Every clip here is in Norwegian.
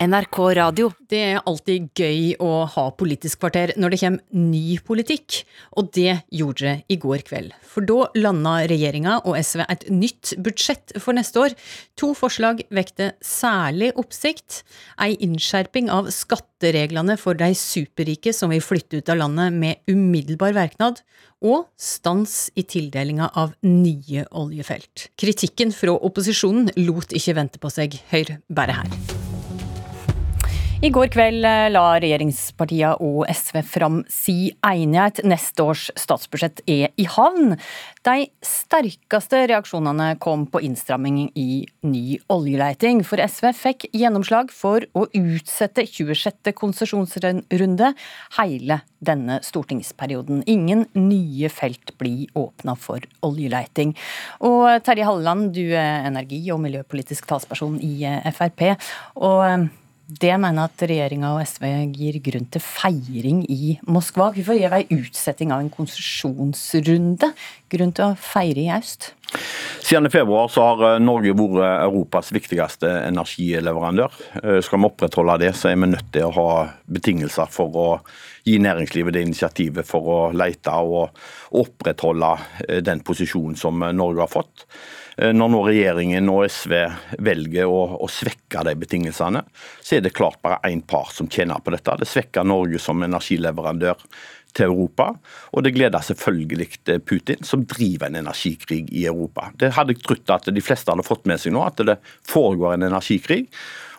NRK Radio. Det er alltid gøy å ha Politisk kvarter når det kommer ny politikk, og det gjorde det i går kveld. For da landa regjeringa og SV et nytt budsjett for neste år. To forslag vekte særlig oppsikt. Ei innskjerping av skattereglene for de superrike som vil flytte ut av landet med umiddelbar verknad, og stans i tildelinga av nye oljefelt. Kritikken fra opposisjonen lot ikke vente på seg. Hør bare her. I går kveld eh, la regjeringspartiene og SV fram si enighet. Neste års statsbudsjett er i havn. De sterkeste reaksjonene kom på innstramming i ny oljeleiting. For SV fikk gjennomslag for å utsette 26. konsesjonsrunde hele denne stortingsperioden. Ingen nye felt blir åpna for oljeleiting. Og Terje Halleland, du er energi- og miljøpolitisk talsperson i eh, Frp. og eh, det mener at regjeringa og SV gir grunn til feiring i Moskva. Hvorfor gir vi utsetting av en konsesjonsrunde grunn til å feire i øst? Siden februar så har eh, Norge vært Europas viktigste energileverandør. Eh, skal vi opprettholde det, så er vi nødt til å ha betingelser for å gi næringslivet det initiativet for å lete og opprettholde eh, den posisjonen som Norge har fått. Eh, når nå regjeringen og SV velger å, å, svekke de betingelsene, så er det klart bare én part som tjener på dette. Det svekker Norge som energileverandør til Europa, og det gleder selvfølgelig Putin, som driver en energikrig i Europa. Det hadde jeg trodd at de fleste hadde fått med seg nå, at det foregår en energikrig.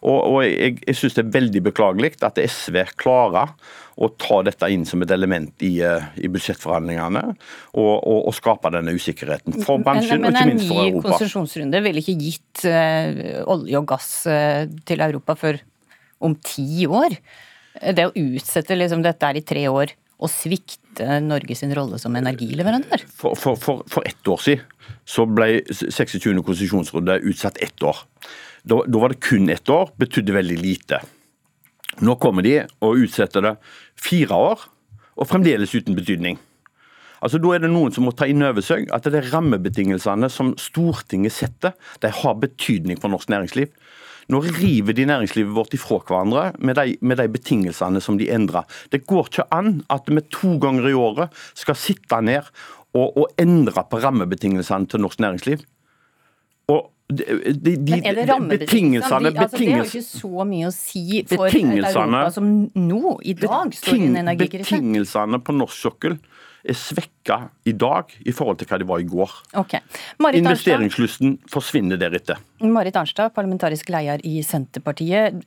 Og, og jeg, jeg syns det er veldig beklagelig at SV klarer å ta dette inn som et element i, eh, i budsjettforhandlingene og, og, og, skape denne usikkerheten for bransjen men, men, og ikke minst for Europa. Men en ny konsesjonsrunde ville ikke gitt uh, olje og gass uh, til Europa før om ti år? Det å utsette liksom, dette er i tre år og svikte Norges rolle som energileverandør? For, for, for, for ett år siden så ble 26. konsesjonsrunde utsatt ett år. Da, da var det kun ett år, betydde veldig lite. Nå kommer de og utsetter det fire år, og fremdeles uten betydning. Altså, Da er det noen som må ta inn over seg at det er rammebetingelsene som Stortinget setter, de har betydning for norsk næringsliv. Nå river de næringslivet vårt ifra hverandre med de, med de betingelsene som de endrer. Det går ikke an at vi to ganger i året skal sitte ned og, og endre på rammebetingelsene til norsk næringsliv. Og de, de, de, Men er det rammebetingelsene altså, Det har jo ikke så mye å si for Europa som nå, i dag, står i en energikrise. Betingelsene på norsk sokkel er svekka i dag i forhold til hva de var i går. Okay. Investeringslysten forsvinner deretter. Marit Arnstad, parlamentarisk leder i Senterpartiet.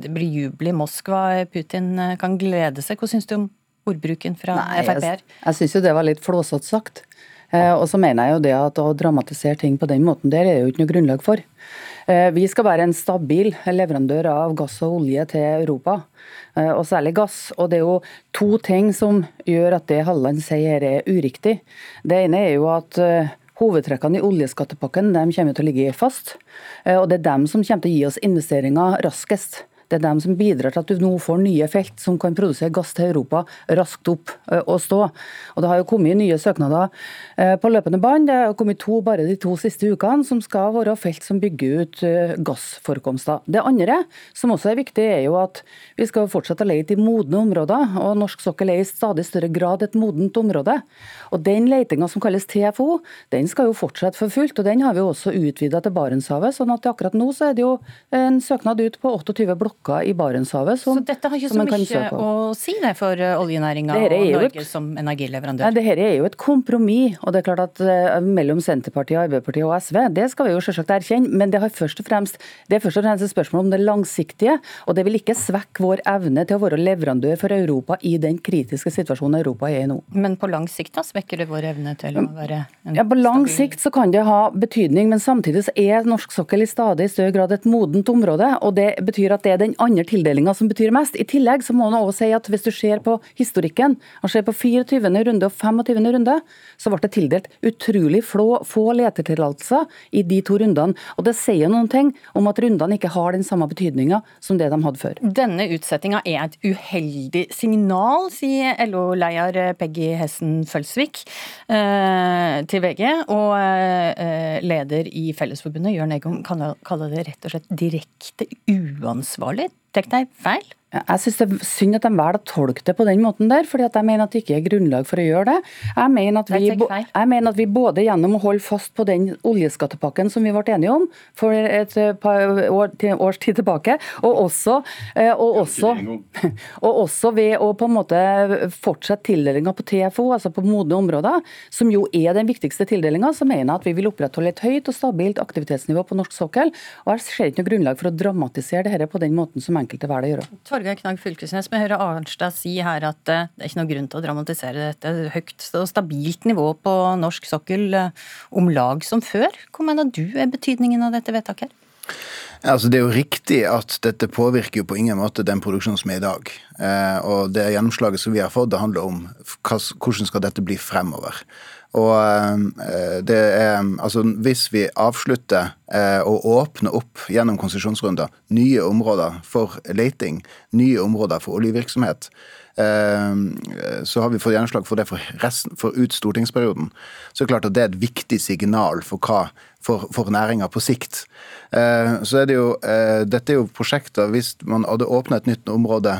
Det blir jubel i Moskva. Putin kan glede seg. Hva syns du om ordbruken fra Frp? Jeg, jeg syns jo det var litt flåsete sagt. Eh, og så mener jeg jo det at å dramatisere ting på den måten der er jo ikke noe grunnlag for. Eh, vi skal være en stabil leverandør av gass og olje til Europa, eh, og særlig gass. Og det er jo to ting som gjør at det Halland sier er uriktig. Det ene er jo at Hovedtrekkene i oljeskattepakken de kommer til å ligge fast, og det er dem som kommer til å gi oss investeringer raskest. Det er dem som bidrar til at du nå får nye felt som kan produsere gass til Europa raskt opp og stå. Og Det har jo kommet nye søknader på løpende bånd. Det har kommet to bare de to siste ukene, som skal være felt som bygger ut gassforekomster. Det andre, som også er viktig, er jo at vi skal fortsette å lete i modne områder. og Norsk sokkel er i stadig større grad et modent område. Og Den letinga som kalles TFO, den skal jo fortsette for fullt. og Den har vi også utvida til Barentshavet. sånn at akkurat nå så er det jo en søknad ut på 28 blokker blokker i Barentshavet. Som, så dette har ikke så mye å si det for eh, oljenæringa og Norge et, som energileverandør? Nei, Dette er jo et kompromiss. og det er klart at uh, Mellom Senterpartiet, Arbeiderpartiet og SV, det skal vi jo selvsagt erkjenne. Men det, har først og fremst, det er først og fremst et spørsmål om det langsiktige. Og det vil ikke svekke vår evne til å være leverandør for Europa i den kritiske situasjonen Europa er i nå. Men på lang sikt da, svekker det vår evne til å være en Ja, På lang stabil... sikt så kan det ha betydning, men samtidig så er norsk sokkel i stadig større grad et modent område. og Det betyr at det er den den andre tildelinga som betyr mest. I tillegg så må man også si at hvis du ser på historikken, og ser på 24. runde og 25. runde, så ble det tildelt utrolig få, få letetillatelser i de to rundene. Og det sier noen ting om at rundene ikke har den samme betydninga som det de hadde før. Denne utsettinga er et uheldig signal, sier LO-leder Peggy Hessen Følsvik eh, til VG. Og eh, leder i Fellesforbundet, Jørn Eggum, kaller det rett og slett direkte uansvarlig. det. Tek deg feil? Jeg syns det er synd at de velger å tolke det på den måten der, fordi at jeg mener at det ikke er grunnlag for å gjøre det. Jeg mener at vi, jeg mener at vi både gjennom å holde fast på den oljeskattepakken som vi ble enige om for et par år, års tid tilbake, og også, eh, og også, og også ved å på en måte fortsette tildelinga på TFO, altså på modne områder, som jo er den viktigste tildelinga, så mener jeg at vi vil opprettholde et høyt og stabilt aktivitetsnivå på norsk sokkel. Og jeg ser ikke noe grunnlag for å dramatisere dette på den måten som enkelte velger å gjøre. Torgeir Knag Fylkesnes, vi hører Arnstad si her at eh, det er ikke noe grunn til å dramatisere dette. Høyt og stabilt nivå på norsk sokkel eh, om lag som før. Hva mener du er betydningen av dette vedtaket? her? Altså, det er jo riktig at dette påvirker jo på ingen måte den produksjonen som er i dag. Eh, og det gjennomslaget som vi har fått, det handler om hvordan skal dette bli fremover. Og eh, det er Altså, hvis vi avslutter eh, å åpne opp gjennom konsesjonsrunder nye områder for leiting, nye områder for oljevirksomhet, eh, så har vi fått gjennomslag for det for, resten, for ut stortingsperioden. Så er klart at det er et viktig signal for hva for, for næringa på sikt. Så er det jo, Dette er jo prosjekter Hvis man hadde åpna et nytt område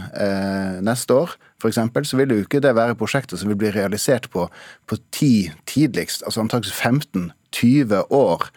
neste år, f.eks., så vil jo ikke det være prosjekter som vil bli realisert på, på ti tidligst, altså antakeligvis 15-20 år.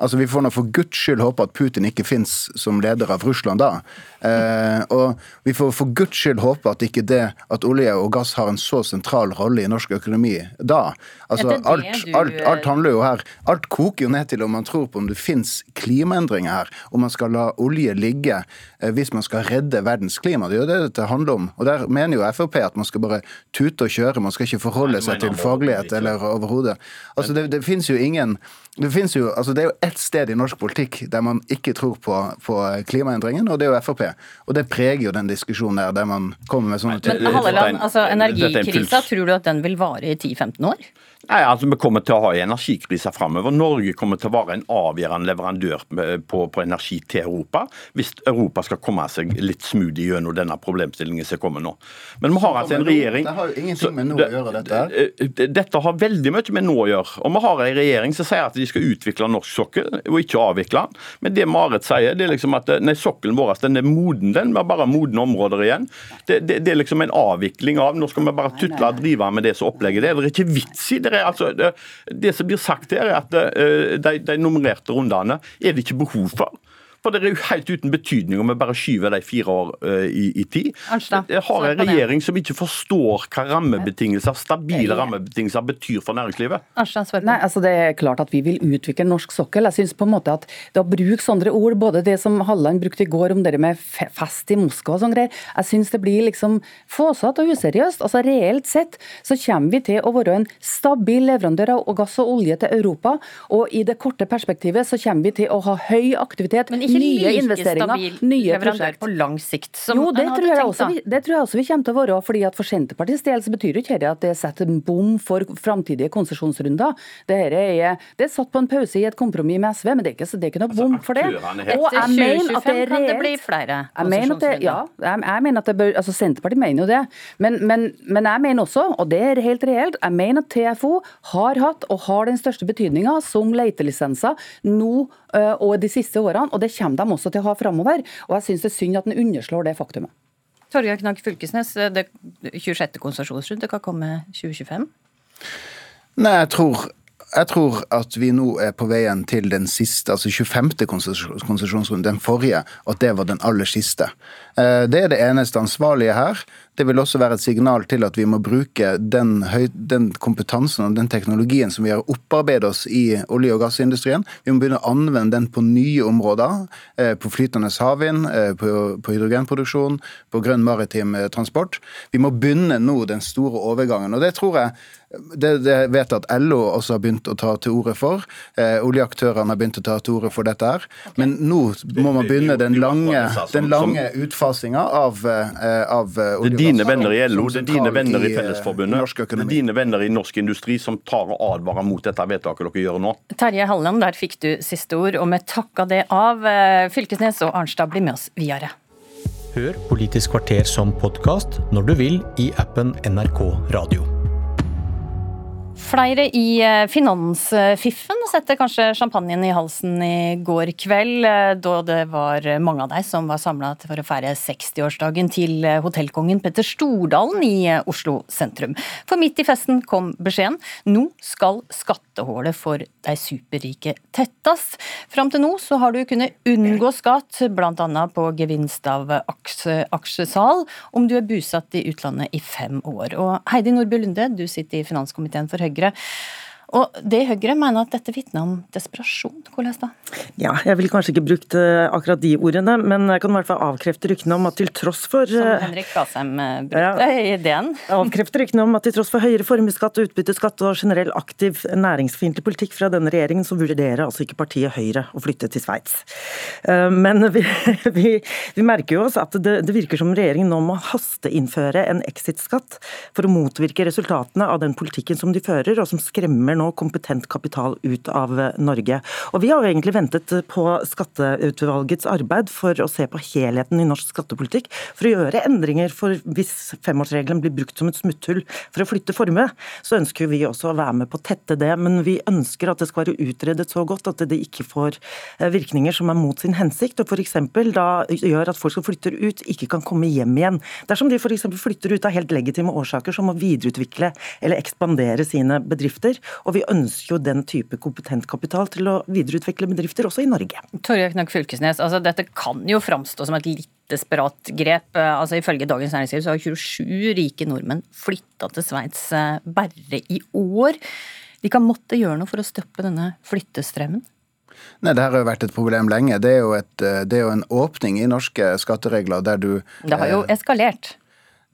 Altså, Vi får nå for guds skyld håpe at Putin ikke fins som leder av Russland da. Eh, og vi får for guds skyld håpe at ikke det at olje og gass har en så sentral rolle i norsk økonomi da. Altså, alt, alt, alt, handler jo her Alt koker jo ned til om man tror på om det fins klimaendringer her. Om man skal la olje ligge eh, hvis man skal redde verdens klima. Det er jo det dette handler om. Og der mener jo Frp at man skal bare tute og kjøre. Man skal ikke forholde seg til faglighet eller overhodet. Altså, det, det fins jo ingen det, jo, altså det er jo ett sted i norsk politikk der man ikke tror på, på klimaendringen, og det er jo Frp. Og det preger jo den diskusjonen der, der man kommer med sånne ting. Men Halleland, altså energikrisa, tror du at den vil vare i 10-15 år? Nei, altså Vi kommer til å ha en energikrise framover. Norge kommer til å være en avgjørende leverandør på, på, energi til Europa, hvis Europa skal komme seg litt smoothie gjennom denne problemstillingen som kommer nå. Men vi har altså en regjering Det har jo ingenting med nå å gjøre, dette her. Dette har veldig mye med nå å gjøre. Og vi har en regjering som sier at de skal utvikle norsk sokkel, og ikke avvikle den. Men det Marit sier, det er liksom at nei, sokkelen vår den er moden, den. Vi har bare modne områder igjen. Det, det, det, er liksom en avvikling av Nå skal vi bare tutle og drive med det som opplegget det er. Det er ikke vits i det. Altså, det, det som blir sagt her, er at uh, de, de nummererte rundene er det ikke behov for. For det er jo helt uten betydning om vi bare skyver de fire år uh, i, i, tid. Jeg har en regjering som ikke forstår hva rammebetingelser, stabile rammebetingelser betyr for næringslivet. Nei, altså Det er klart at vi vil utvikle norsk sokkel. Jeg synes på en måte at det å bruke sånne ord, både det som Halland brukte i går om det med fest i Moskva og sånn greier, jeg synes det blir liksom fåsatt og useriøst. Altså Reelt sett så kommer vi til å være en stabil leverandør av gass og olje til Europa, og i det korte perspektivet så kommer vi til å ha høy aktivitet. Men ikke like nye prosjekt. på lang sikt. jo, det tror, jeg også, det tror jeg også vi kommer til å være. fordi at For Senterpartiets del så betyr ikke dette at det setter en bom for framtidige konsesjonsrunder. Det, er, det er satt på en pause i et kompromiss med SV, men det er ikke, det er ikke noe bom for det. Og jeg mener at det er kan det bli flere konsesjonsrunder? Ja, jeg, jeg mener at det bør, altså Senterpartiet mener jo det. Men, men, men jeg mener også, og det er helt reelt, jeg mener at TFO har hatt og har den største betydninga som letelisenser nå og de siste årene. og det kommer de også til å ha framover. Og jeg syns det er synd at en underslår det faktumet. Torgeir Knag Fylkesnes, det 26. konsesjonsrunde kan komme 2025? Nei, jeg tror jeg tror at vi nå er på veien til den siste, altså 25. konsesjonsrunden, den forrige, og at det var den aller siste. Eh, det er det eneste ansvarlige her. Det vil også være et signal til at vi må bruke den, den kompetansen og den teknologien som vi har opparbeidet oss i olje- og gassindustrien. Vi må begynne å anvende den på nye områder. Eh, på flytende havvind, eh, på, på hydrogenproduksjon, på grønn maritim eh, transport. Vi må begynne nå den store overgangen. og det tror jeg det, det vet jeg at LO også har begynt å ta til orde for. Eh, oljeaktørene har begynt å ta til orde for dette. her. Men nå må man begynne den lange, den lange utfasinga av, av olje- og dine venner i LO, det er dine venner i Fellesforbundet, det er dine venner i norsk industri som tar og advarer mot dette vedtaket dere gjør nå. Terje Halleland, der fikk du siste ord, og vi takker det av. Eh, Fylkesnes og Arnstad blir med oss videre. Hør Politisk kvarter som podkast når du vil i appen NRK Radio. Flere i eh, finansfiffen setter kanskje champagnen i halsen i går kveld, eh, da det var mange av de som var samla for å feire 60-årsdagen til eh, hotellkongen Petter Stordalen i Oslo sentrum. For midt i festen kom beskjeden. Nå skal skattehullet for de superrike tettes. Fram til nå så har du kunnet unngå skatt, bl.a. på gevinst av aksjesal, om du er bosatt i utlandet i fem år. Og Heidi Nordby Lunde, du sitter i finanskomiteen for Høyre. Høyre. Og det Høyre mener at dette vitner om desperasjon. Hvordan da? Ja, jeg ville kanskje ikke brukt eh, akkurat de ordene, men jeg kan i hvert fall avkrefte ryktene om at til tross for Som eh, Henrik Asheim eh, brukte ja, i ideen. Avkrefte ryktene om at til tross for høyere formuesskatt, utbytteskatt og generell aktiv næringsfiendtlig politikk fra denne regjeringen, så vurderer altså ikke partiet Høyre å flytte til Sveits. Men vi, vi, vi, merker jo oss at det, det virker som regjeringen nå må hasteinnføre en exit-skatt for å motvirke resultatene av den politikken som de fører, og som skremmer nå kompetent kapital ut av Norge. Og Vi har jo egentlig ventet på skatteutvalgets arbeid for å se på helheten i norsk skattepolitikk, for å gjøre endringer for hvis femårsregelen blir brukt som et smutthull for å flytte formue, så ønsker vi også å være med på å tette det. Men vi ønsker at det skal være utredet så godt at det ikke får eh, virkninger som er mot sin hensikt, og f.eks. da gjør at folk som flytter ut, ikke kan komme hjem igjen. Dersom de f.eks. flytter ut av helt legitime årsaker, som å videreutvikle eller ekspandere sine bedrifter. Og vi ønsker jo den type kompetent kapital til å videreutvikle bedrifter også i Norge. Torgeir Knag Fylkesnes, altså dette kan jo framstå som et litt desperat grep. Altså Ifølge Dagens Næringsliv så har 27 rike nordmenn flytta til Sveits eh, bare i år. De kan måtte gjøre noe for å stoppe denne flyttestrømmen? Nei, Det her har jo vært et problem lenge. Det er jo, et, eh, det er jo en åpning i norske skatteregler der du Det har jo eh, eskalert.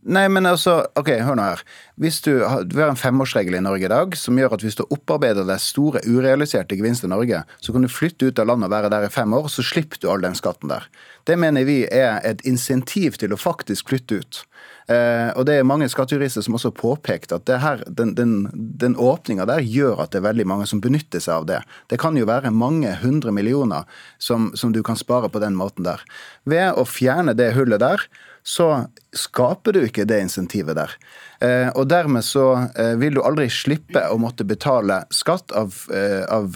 Nei, men altså, ok, hør nå her. Hvis du, Vi har en femårsregel i Norge i dag som gjør at hvis du opparbeider deg store urealiserte gevinster i Norge, så kan du flytte ut av landet og være der i fem år, så slipper du all den skatten der. Det mener vi er et insentiv til å faktisk flytte ut. Eh, og det er mange skattejurister som også har påpekt at her, den, den, den åpninga der gjør at det er veldig mange som benytter seg av det. Det kan jo være mange hundre millioner som, som du kan spare på den måten der. Ved å fjerne det hullet der, så skaper du ikke det insentivet der. Eh, og dermed så eh, vil du aldri slippe å måtte betale skatt av, eh, av,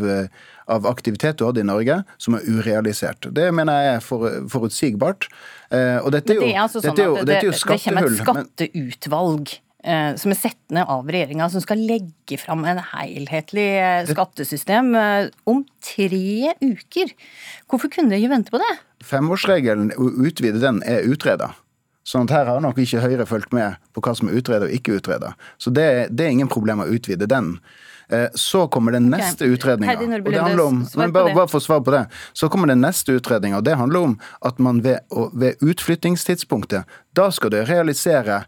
av aktivitet du hadde i Norge som er urealisert. Det mener jeg er for, forutsigbart. Og dette er jo, det er altså sånn dette er jo, det, skattehull. det kommer et skatteutvalg som er sett ned av regjeringa, som skal legge fram en helhetlig skattesystem om tre uker. Hvorfor kunne de ikke vente på det? Femårsregelen, å utvide den, er utreda. Sånn at her har nok ikke Høyre fulgt med på hva som er utreda og ikke utreda. Så det, det, er ingen problem å utvide den. Eh, så kommer den neste okay. utredninga. Og det handler om, men bare, bare for å svare på det. Så kommer den neste utredninga, og det handler om at man ved, ved utflyttingstidspunktet, da skal du realisere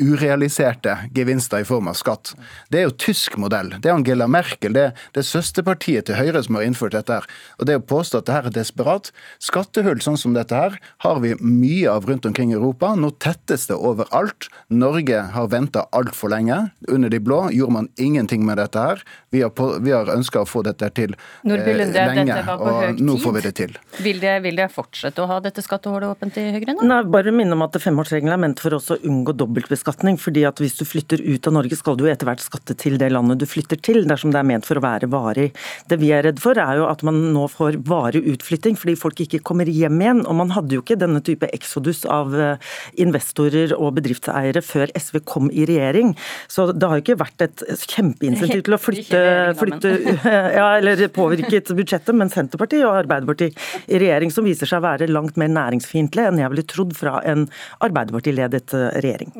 urealiserte gevinster i form av skatt. Det er jo tysk modell. Det er Angela Merkel, det, det er søsterpartiet til Høyre som har innført dette. her. Og det å påstå at dette er desperat Skattehull sånn som dette her har vi mye av rundt omkring i Europa. Nå tettes det overalt. Norge har venta altfor lenge. Under de blå gjorde man ingenting med dette her. Vi har, på, har ønska å få dette til eh, lenge, og nå får vi det til. Vil det, vil det fortsette å ha dette skattehullet åpent i Høyre nå? Nei, bare minne om at det er ment for å unngå dobbelt dobbeltbeskatning. fordi at hvis du flytter ut av Norge, skal du etter hvert skatte til det landet du flytter til, dersom det er ment for å være varig. Det vi er redd for, er jo at man nå får varig utflytting fordi folk ikke kommer hjem igjen. Og man hadde jo ikke denne type eksodus av eh, investorer og bedriftseiere før SV kom i regjering. Så det har jo ikke vært et kjempeinsentiv til å flytte, flytte ja, eller påvirket budsjettet, men Senterpartiet og Arbeiderpartiet i regjering som viser seg å være langt mer næringsfiendtlig enn jeg ville trodd fra en Arbeiderparti-ledet eh, regjering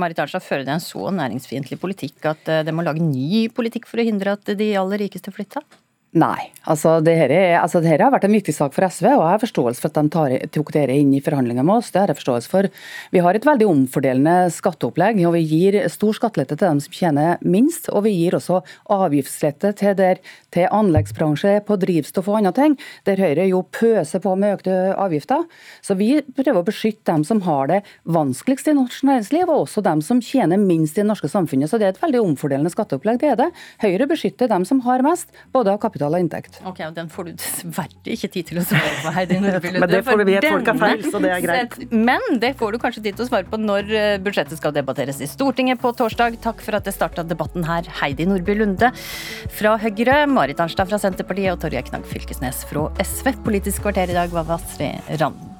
Marit Arnstad, fører det en så næringsfiendtlig politikk at eh, det må lage ny politikk for å hindre at de aller rikeste flytter? Nei. altså det her altså har vært en viktig sak for SV, og jeg har forståelse for at de tar, tok dere inn i forhandlinger med oss. det har jeg forståelse for. Vi har et veldig omfordelende skatteopplegg, og vi gir stor skattelette til dem som tjener minst. Og vi gir også avgiftslette til, der, til anleggsbransje, på drivstoff og andre ting, der Høyre jo pøser på med økte avgifter. Så vi prøver å beskytte dem som har det vanskeligst i norsk næringsliv, og også dem som tjener minst i det norske samfunnet. Så det er et veldig omfordelende skatteopplegg, det er det. Høyre beskytter dem som har mest, både av kapital utbetale inntekt. Ok, og Den får du dessverre ikke tid til å svare på, Lunde. Men det får du vite folk er feil, så det er greit. Men det får du kanskje tid til å svare på når eh, budsjettet skal debatteres i Stortinget på torsdag. Takk for at det starta debatten her, Heidi Nordby Lunde fra Høyre, Marit Arnstad fra Senterpartiet og Torgeir Knag Fylkesnes fra SV. Politisk kvarter i dag var Vasri Rand.